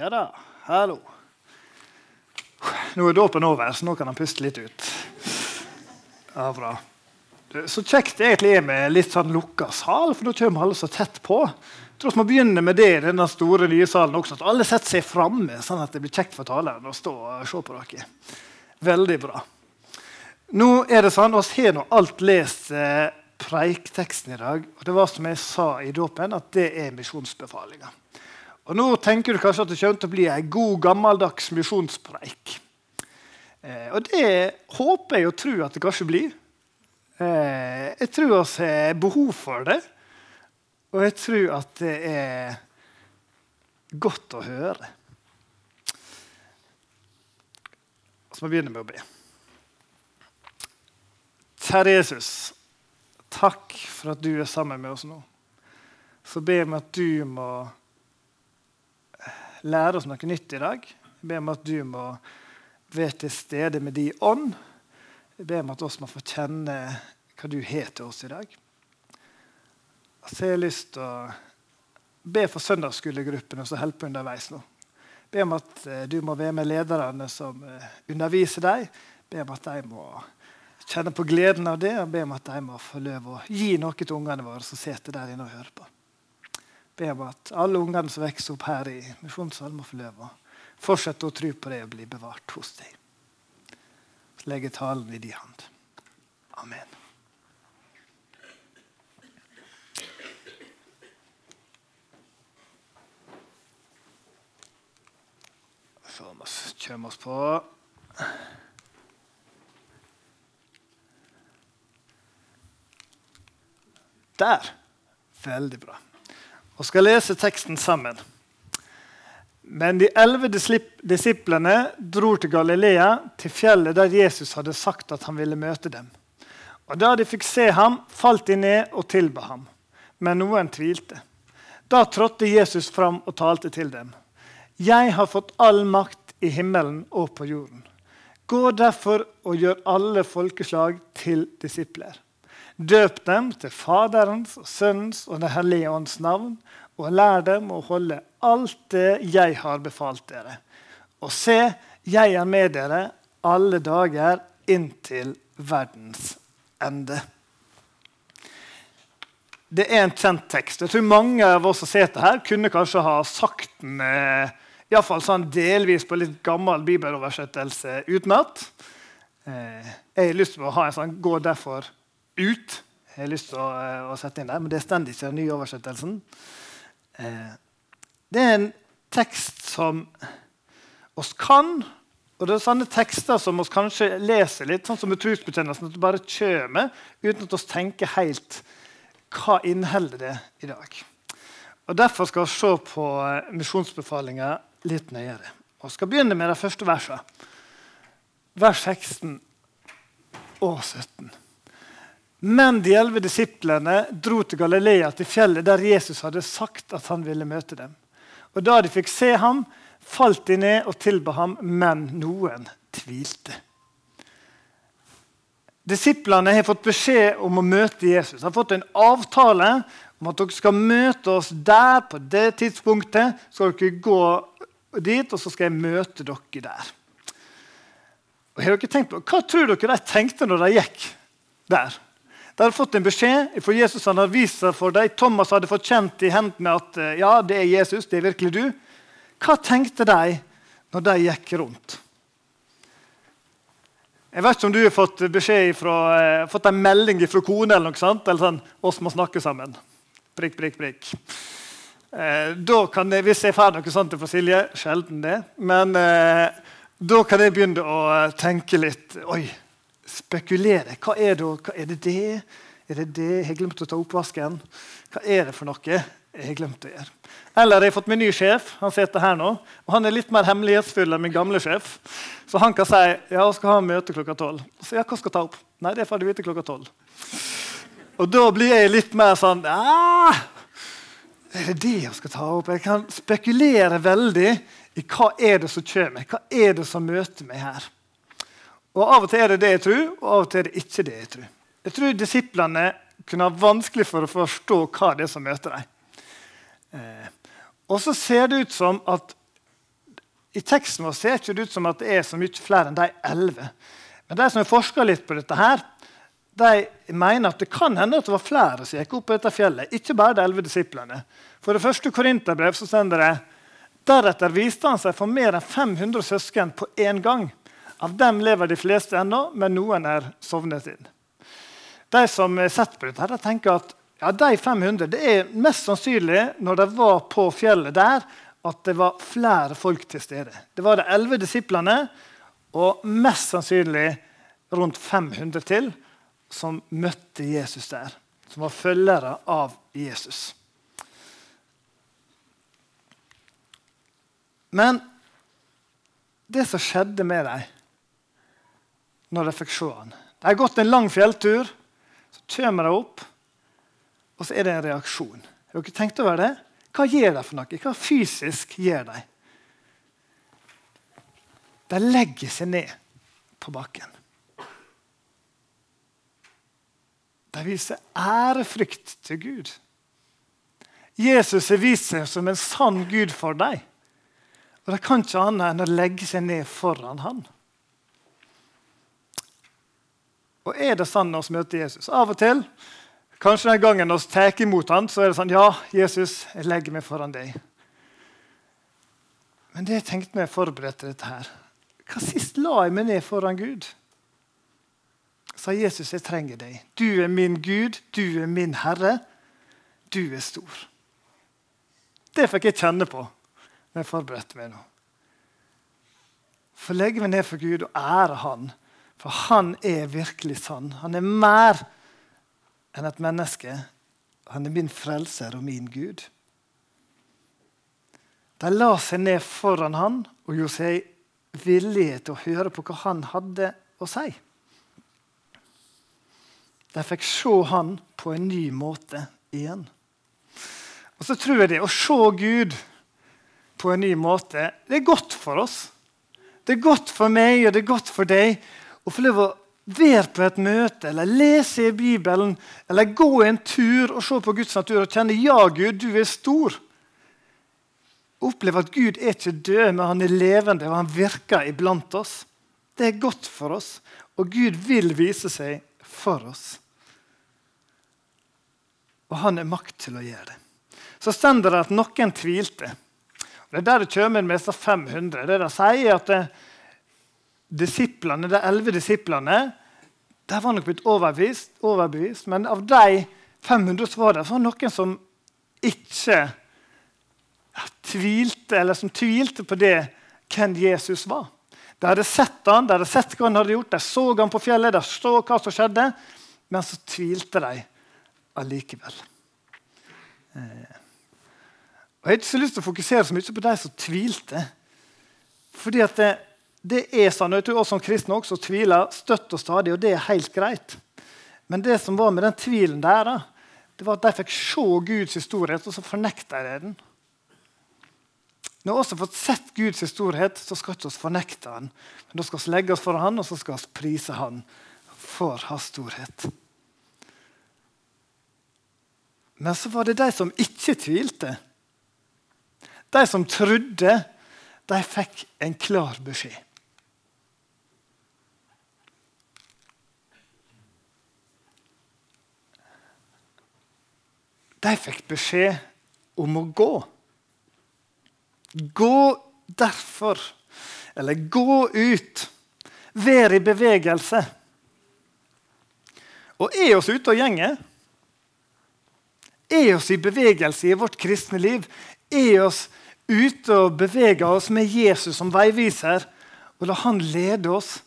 Ja da. Hallo. Nå er dåpen over, så nå kan han puste litt ut. Ja, bra. Så kjekt det egentlig er med litt sånn lukka sal, for da kommer alle så tett på. Jeg tror vi må begynne med det i denne store nye salen også, at alle setter seg framme, sånn at det blir kjekt for taleren å stå og se på dere. Veldig bra. Nå er det sånn, Vi har nå alt lest eh, preikteksten i dag. og Det var som jeg sa i dåpen, at det er misjonsbefalinga. Og Nå tenker du kanskje at det kommer til å bli ei god, gammeldags misjonspreik. Eh, og det håper jeg og tror at det kanskje blir. Eh, jeg tror vi har behov for det. Og jeg tror at det er godt å høre. Så vi begynne med å be. Kjære Jesus, takk for at du er sammen med oss nå. Så ber vi at du må lære oss noe nytt i dag. Jeg ber om at du må være til stede med din ånd. Jeg ber om at oss må få kjenne hva du har til oss i dag. Så jeg har lyst til å be for søndagsskolegruppene som holder på underveis nå. Be om at eh, du må være med lederne som eh, underviser deg. Be om at de må kjenne på gleden av det, og be om at de må få lov å gi noe til ungene våre som sitter der inne og hører på. Be om at alle ungene som vokser opp her i Misjonssalen, må få leve. fortsette å tro på det og bli bevart hos deg. Legge talen i din hand. Amen. Så kommer vi oss på. Der. Veldig bra. Vi skal lese teksten sammen. Men de elleve disiplene dro til Galilea, til fjellet der Jesus hadde sagt at han ville møte dem. Og Da de fikk se ham, falt de ned og tilba ham. Men noen tvilte. Da trådte Jesus fram og talte til dem. Jeg har fått all makt i himmelen og på jorden. Gå derfor og gjør alle folkeslag til disipler. Døp dem til Faderens Sønnens og Den hellige ånds navn, og lær dem å holde alt det jeg har befalt dere. Og se, jeg er med dere alle dager inntil verdens ende. Det er en kjent tekst. Jeg tror Mange av oss som sitter her, kunne kanskje ha sagt den eh, i fall sånn delvis på litt gammel bibeloversettelse utenat. Eh, jeg har lyst til å ha en sånn 'gå derfor ut'. Jeg har lyst til å, eh, å sette inn der, Men det står ikke i den nye oversettelsen. Eh, det er en tekst som oss kan. Og det er sånne tekster som vi kanskje leser litt, sånn som med trosbekjennelsen, at det bare kommer uten at vi tenker helt hva inneholder det i dag. Og Derfor skal vi se på eh, misjonsbefalinga litt nøyere. Vi skal begynne med de første versene. Vers 16 og 17. Men de elleve disiplene dro til Galilea, til fjellet der Jesus hadde sagt at han ville møte dem. Og Da de fikk se ham, falt de ned og tilba ham, men noen tvilte. Disiplene har fått beskjed om å møte Jesus. De har fått en avtale om at dere skal møte oss der på det tidspunktet. skal dere gå dit, og så skal jeg møte dere der. Og har dere tenkt på, Hva tror dere de tenkte når de gikk der? De hadde fått en beskjed for Jesus han hadde vist seg for dem. Thomas hadde fått kjent i hendene at eh, ja, det er Jesus, det er virkelig du. Hva tenkte de når de gikk rundt? Jeg vet ikke om du har fått fra, eh, fått en melding fra kone eller noe sånt. Eller sånn 'oss må snakke sammen'. Prikk, prikk, prikk. Eh, da kan jeg, Hvis jeg får noe sånt fra Silje Sjelden det. Men da kan jeg begynne å tenke litt Oi, spekulere. Hva er det? Hva er det det? Er det det? Jeg glemte å ta oppvasken. Hva er det for noe jeg glemte å gjøre? Eller jeg har fått min ny sjef. Han sitter her nå. og Han er litt mer hemmelighetsfull enn min gamle sjef. Så han kan si ja, skal ha møte klokka tolv. Så ja, hva skal jeg ta opp? Nei, det får du vite klokka tolv. Og da blir jeg litt mer sånn ah, Er det det jeg skal ta opp? Jeg kan spekulere veldig i hva er det som kommer. Hva er det som møter meg her? Og Av og til er det det jeg tror, og av og til er det ikke det jeg tror. Jeg tror disiplene kunne ha vanskelig for å forstå hva det er som møter dem. Eh, og så ser det ut som at I teksten vår ser det ikke ut som at det er så mye flere enn de elleve. Men de som har forska litt på dette, her, de mener at det kan hende at det var flere som gikk opp på dette fjellet. Ikke bare de elleve disiplene. For det første Korinterbrev så sender det Deretter viste han seg for mer enn 500 søsken på én gang. Av dem lever de fleste ennå, men noen er sovnet inn. De som har sett på dette, tenker at ja, de 500 det er mest sannsynlig når de var på fjellet der, at det var flere folk til stede. Det var de elleve disiplene og mest sannsynlig rundt 500 til som møtte Jesus der. Som var følgere av Jesus. Men det som skjedde med dem når de fikk se han De har gått en lang fjelltur, så kommer de opp, og så er det en reaksjon. Har dere tenkt over det? Hva gjør de for noe? Hva fysisk gjør de? De legger seg ned på bakken. De viser ærefrykt til Gud. Jesus har vist seg som en sann Gud for dem. Og de kan ikke annet enn å legge seg ned foran han. Og er det sånn når vi møter Jesus? Av og til Kanskje den gangen vi tar imot ham, så er det sånn Ja, Jesus, jeg legger meg foran deg. Men det jeg tenkte meg forberedte dette her Hva sist la jeg meg ned foran Gud? Sa Jesus, jeg trenger deg. Du er min Gud, du er min Herre. Du er stor. Det fikk jeg kjenne på når jeg forberedte meg nå. For legger vi ned for Gud og ærer Han, for Han er virkelig sann. Han er mer enn et menneske. Han er min frelser og min Gud. De la seg ned foran han og gjorde seg villige til å høre på hva han hadde å si. De fikk se han på en ny måte igjen. Og så tror jeg det å se Gud på en ny måte det er godt for oss. Det er godt for meg og det er godt for deg å få lov å være på et møte eller lese i Bibelen eller gå en tur og se på Guds natur og kjenne ja, Gud, du er stor. Oppleve at Gud er ikke død, men han er levende og han virker iblant oss. Det er godt for oss, og Gud vil vise seg for oss. Og han er makt til å gjøre det. Så stender det at noen tvilte. Det er der det kommer med disse 500. Det de sier at det, disiplene, De elleve disiplene de var nok blitt overbevist, overbevist, men av de 500 så var det så noen som ikke ja, tvilte, eller som tvilte på det hvem Jesus var. De hadde sett han, de hadde sett hva han hadde gjort, de så han på fjellet, de så hva som skjedde, men så tvilte de allikevel. Eh. Og Jeg har ikke så lyst til å fokusere så mye på de som tvilte. Fordi at det, det er sånn, og du, også som kristne også tviler støtt og stadig, og det er helt greit. Men det som var med den tvilen der, da, det var at de fikk se Guds storhet, og så fornekta de den. Når vi har fått sett Guds storhet, så skal vi ikke fornekte han. Men Da skal vi legge oss for han, og så skal vi prise han for hans storhet. Men så var det de som ikke tvilte. De som trodde, de fikk en klar beskjed. De fikk beskjed om å gå. Gå derfor. Eller gå ut. Vær i bevegelse. Og er oss ute og gjenger, er oss i bevegelse i vårt kristne liv, er oss ute og beveger oss med Jesus som veiviser, og la han lede oss,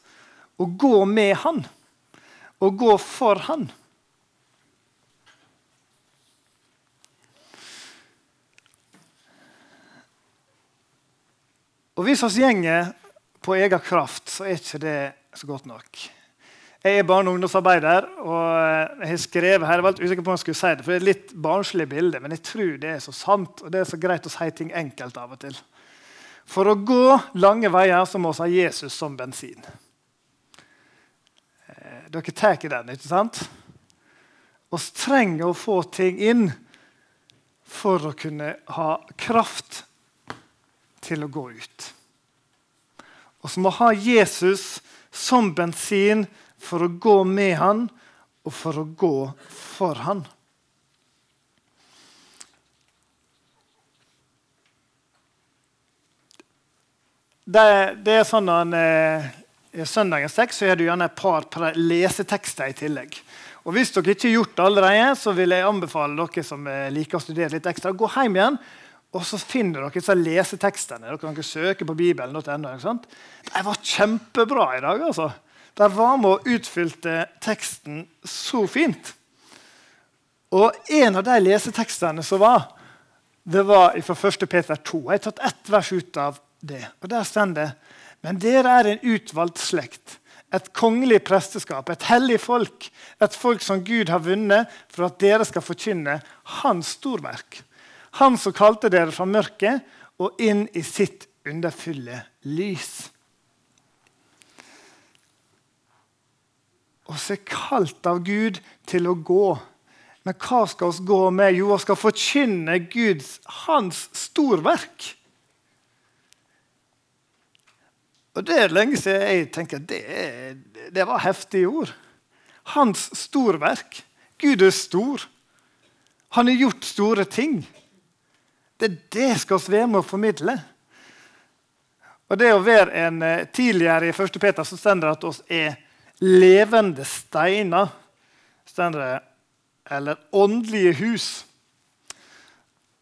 og gå med han, og gå for han. Og Hvis vi gjenger på egen kraft, så er ikke det så godt nok. Jeg er barne- og ungdomsarbeider, og jeg har skrevet her, jeg var litt usikker på om jeg skulle si det, for det er et litt barnslig bilde, men jeg tror det er så sant, og det er så greit å si ting enkelt av og til. For å gå lange veier så må vi ha Jesus som bensin. Eh, dere tar den, ikke sant? Vi trenger å få ting inn for å kunne ha kraft til å gå ut. og som må ha Jesus som bensin for å gå med han og for å gå for han. Det, det er sånn at eh, I søndagens tekst så er det gjerne et par lesetekster i tillegg. Og Hvis dere ikke har gjort det allerede, så vil jeg anbefale dere som eh, liker å studere litt ekstra, gå hjem igjen og så finner dere disse lesetekstene. Dere kan søke på bibelen.no. De var kjempebra i dag. altså. De var med og utfylte teksten så fint. Og en av de lesetekstene som var, det var fra 1. Peter 2. Jeg har tatt ett vers ut av det. Og Der står det Men dere er en utvalgt slekt, et kongelig presteskap, et hellig folk, et folk som Gud har vunnet for at dere skal forkynne Hans storverk. Han som kalte dere fra mørket og inn i sitt underfulle lys. Oss er kalt av Gud til å gå. Men hva skal vi gå med? Jo, vi skal forkynne Guds, hans storverk. Og Det er lenge siden jeg tenker at det, det var heftige ord. Hans storverk. Gud er stor. Han har gjort store ting. Det er det skal vi med å formidle. Og det å være en, eh, Tidligere i 1. Peter så står det at oss er levende steiner. Det, eller åndelige hus.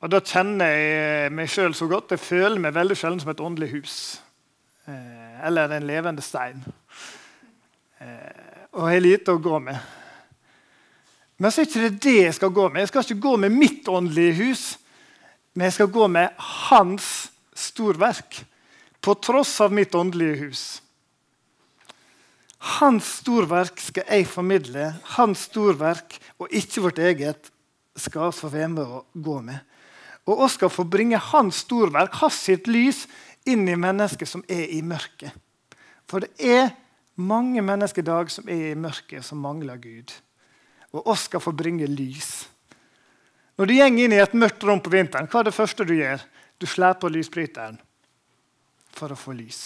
Og Da kjenner jeg meg sjøl så godt. Jeg føler meg veldig sjelden som et åndelig hus. Eh, eller en levende stein. Eh, og har lite å gå med. Men så er det ikke det jeg skal gå med. Jeg skal ikke gå med mitt åndelige hus. Men jeg skal gå med hans storverk, på tross av mitt åndelige hus. Hans storverk skal jeg formidle. Hans storverk, og ikke vårt eget, skal vi få være med å gå med. Og vi skal få bringe hans storverk, hans sitt lys, inn i mennesket som er i mørket. For det er mange mennesker i dag som er i mørket, som mangler Gud. Og oss skal få bringe lys. Når du går inn i et mørkt rom på vinteren, hva er det første du gjør? Du slår på lysbryteren for å få lys.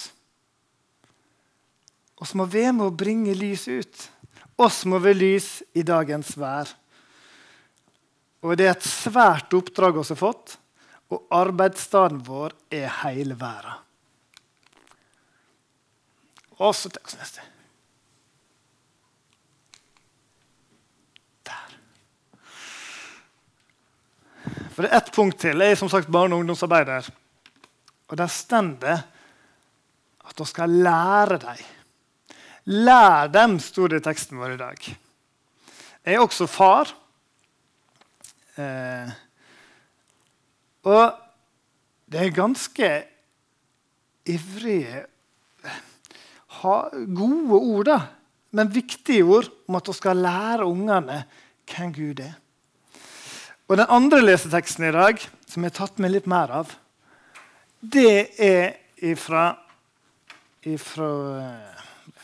Oss må være med å bringe lys ut. Oss må være lys i dagens vær. Og Det er et svært oppdrag vi har fått, og arbeidsstaden vår er hele verden. Og så neste. For det er ett punkt til. Jeg er som sagt barne- og ungdomsarbeider. Og der står det at vi skal lære dem. Lær dem, sto det i teksten vår i dag. Jeg er også far. Eh, og det er ganske ivrige Gode ord, da, men viktige ord om at vi skal lære ungene hvem Gud er. Og Den andre leseteksten i dag, som jeg har tatt med litt mer av, det er ifra, ifra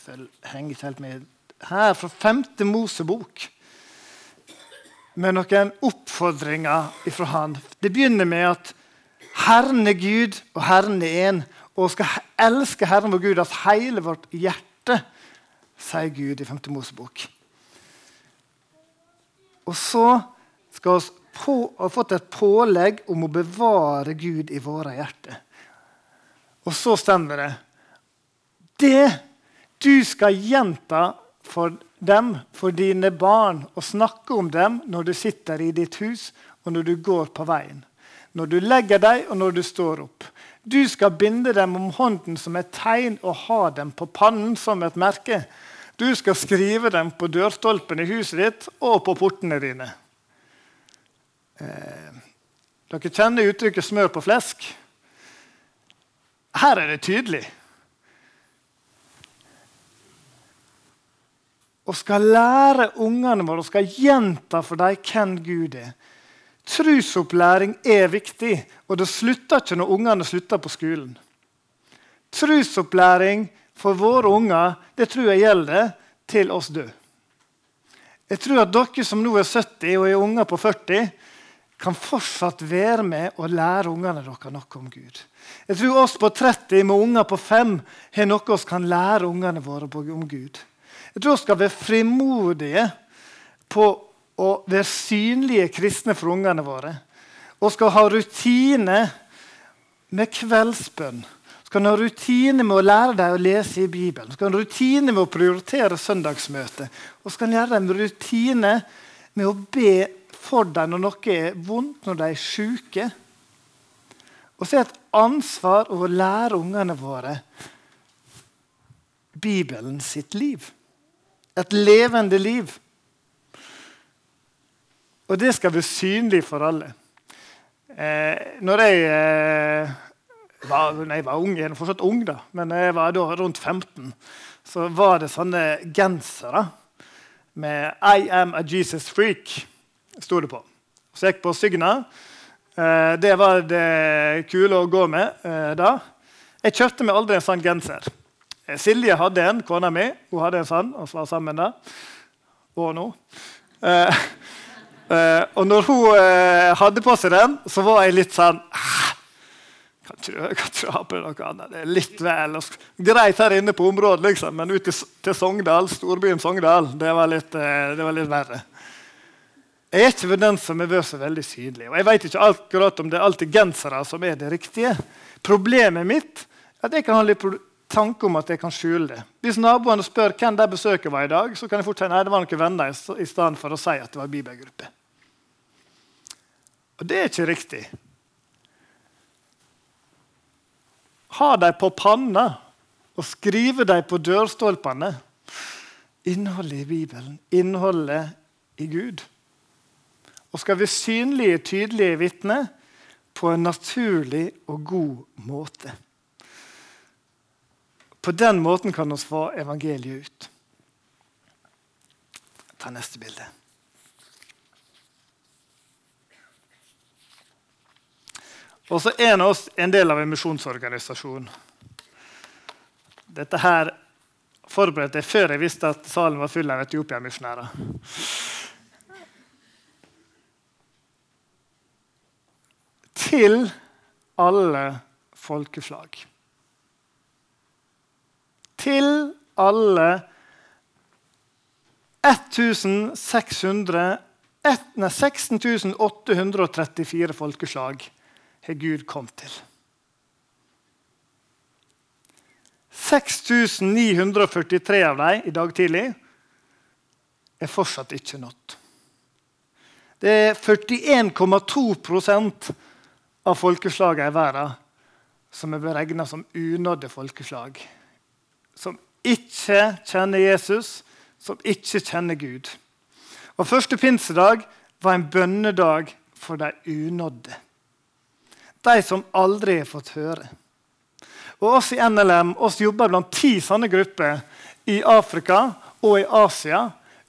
Jeg henger ikke helt med her, fra femte Mosebok. Med noen oppfordringer ifra han. Det begynner med at Herren er Gud, og Herren er én. Og skal elske Herren vår Gud av hele vårt hjerte, sier Gud i femte Mosebok. Og så skal vi på, har fått et pålegg om å bevare Gud i våre hjerter. Og så stemmer det. Det du skal gjenta for dem, for dine barn, og snakke om dem når du sitter i ditt hus, og når du går på veien. Når du legger deg, og når du står opp. Du skal binde dem om hånden som et tegn og ha dem på pannen som et merke. Du skal skrive dem på dørstolpen i huset ditt og på portene dine. Eh, dere kjenner uttrykket 'smør på flesk'. Her er det tydelig. Og skal lære ungene våre og skal gjenta for dem hvem Gud er. Trusopplæring er viktig, og det slutter ikke når ungene slutter på skolen. Trusopplæring for våre unger det tror jeg gjelder til oss døde. Jeg tror at dere som nå er 70 og er unger på 40, kan fortsatt være med og lære ungene deres noe om Gud. Jeg tror oss på 30 med unger på 5 har noe vi kan lære ungene våre om Gud. Jeg tror vi skal være frimodige på å være synlige kristne for ungene våre. Og skal ha rutine med kveldsbønn. Skal ha rutine med å lære dem å lese i Bibelen. Skal ha rutine med å prioritere søndagsmøtet. Og skal gjøre dem rutine med å be for dem når noe er vondt, når de er syke. Og så er det et ansvar å lære ungene våre Bibelen sitt liv. Et levende liv. Og det skal være synlig for alle. Eh, når jeg eh, var, jeg var ung, jeg er fortsatt ung, da, men jeg var da rundt 15, så var det sånne gensere med 'I am a Jesus freak'. Sto det på. Så jeg gikk på Sygna. Eh, det var det kule å gå med eh, da. Jeg kjøpte meg aldri en sånn genser. Eh, Silje hadde en, kona mi. Hun hadde en sånn, og var sammen da. Og nå. og når hun hadde på seg den, så var jeg litt sånn kan ikke, ikke ha på noe annet. Det er litt vel greit her inne på området, liksom, men ut til, til Sogndal, storbyen Sogndal, det var litt, det var litt verre. Jeg er ikke ved den som har vært så veldig synlig. Og jeg vet ikke akkurat om det er alltid gensere som er det riktige. Problemet mitt er at jeg kan ha litt tanke om at jeg kan skjule det. Hvis naboene spør hvem de besøket var i dag, så kan jeg fort si nei, det var noen venner i stedet for å si at det var bibelgruppe. Og det er ikke riktig. Ha dem på panna og skrive dem på dørstolpene. Innholdet i Bibelen, innholdet i Gud og skal være synlige, tydelige vitner på en naturlig og god måte. På den måten kan vi få evangeliet ut. Ta neste bilde. Og så er oss en del av en misjonsorganisasjon. Dette her forberedte jeg før jeg visste at salen var full av Etiopia-misjonærer. Til alle folkeslag. Til alle 1600, 16 834 folkeslag har Gud kommet til. 6943 av dem i dag tidlig er fortsatt ikke nådd. Det er 41,2 av folkeslagene i verden som er beregna som unådde folkeslag. Som ikke kjenner Jesus, som ikke kjenner Gud. Og Første pinsedag var en bønnedag for de unådde. De som aldri har fått høre. Og oss i NLM oss jobber blant ti sånne grupper i Afrika og i Asia.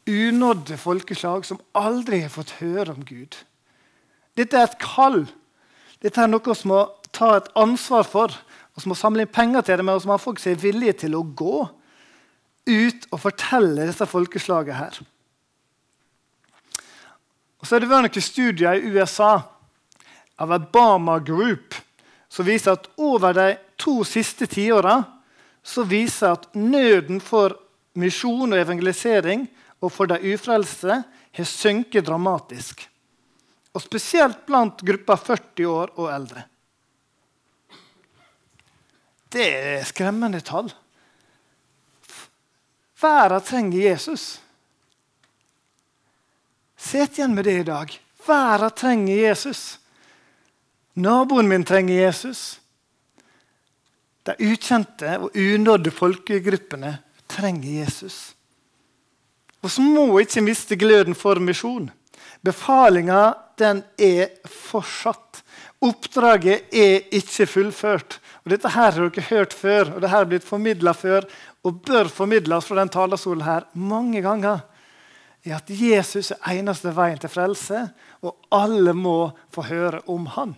Unådde folkeslag som aldri har fått høre om Gud. Dette er et kall dette er noe vi må ta et ansvar for. Vi må samle inn penger til det, men vi må ha folk som er villige til å gå ut og fortelle disse folkeslagene her. Og så har det vært noen studier i USA av Obama Group som viser at over de to siste tiåra viser at nøden for misjon og evangelisering og for de ufrelste har sunket dramatisk og spesielt blant gruppa 40 år og eldre. Det er skremmende tall. Verden trenger Jesus. Sitt igjen med det i dag. Verden trenger Jesus. Naboen min trenger Jesus. De ukjente og unådde folkegruppene trenger Jesus. Så må ikke miste gløden for misjon. Befalinga den er fortsatt. Oppdraget er ikke fullført. Og Dette her har dere hørt før, og det her har blitt formidla før og bør formidles fra den talerstolen her mange ganger. I at Jesus er eneste veien til frelse, og alle må få høre om han.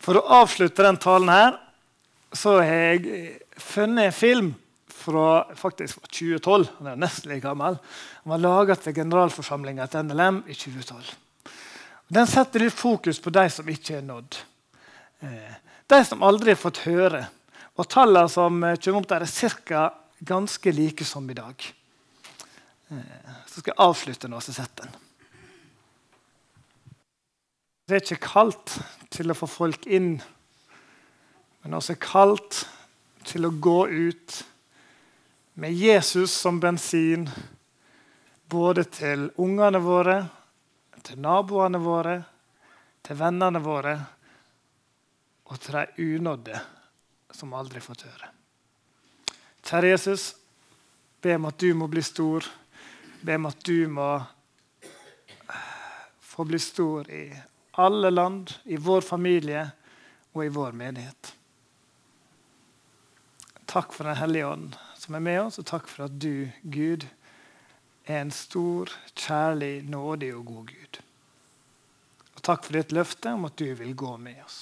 For å avslutte den talen her så har jeg funnet en film fra faktisk 2012. Han er nesten like gammel. Han var laga til generalforsamlinga til NLM i 2012. Den setter litt fokus på de som ikke er nådd. Eh, de som aldri har fått høre. Og Tallene som eh, kommer opp der, er ca. ganske like som i dag. Eh, så skal jeg avslutte nå, så setter den. Det er ikke kaldt til å få folk inn, men også kaldt til å gå ut med Jesus som bensin, både til ungene våre, til naboene våre, til vennene våre og til de unådde som aldri fått høre. Kjære Jesus, be om at du må bli stor. Be om at du må få bli stor i alle land, i vår familie og i vår menighet. Takk for Den hellige ånd som er med oss, og takk for at du, Gud, er en stor, kjærlig, nådig og god Gud. Og takk for ditt løfte om at du vil gå med oss.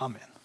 Amen.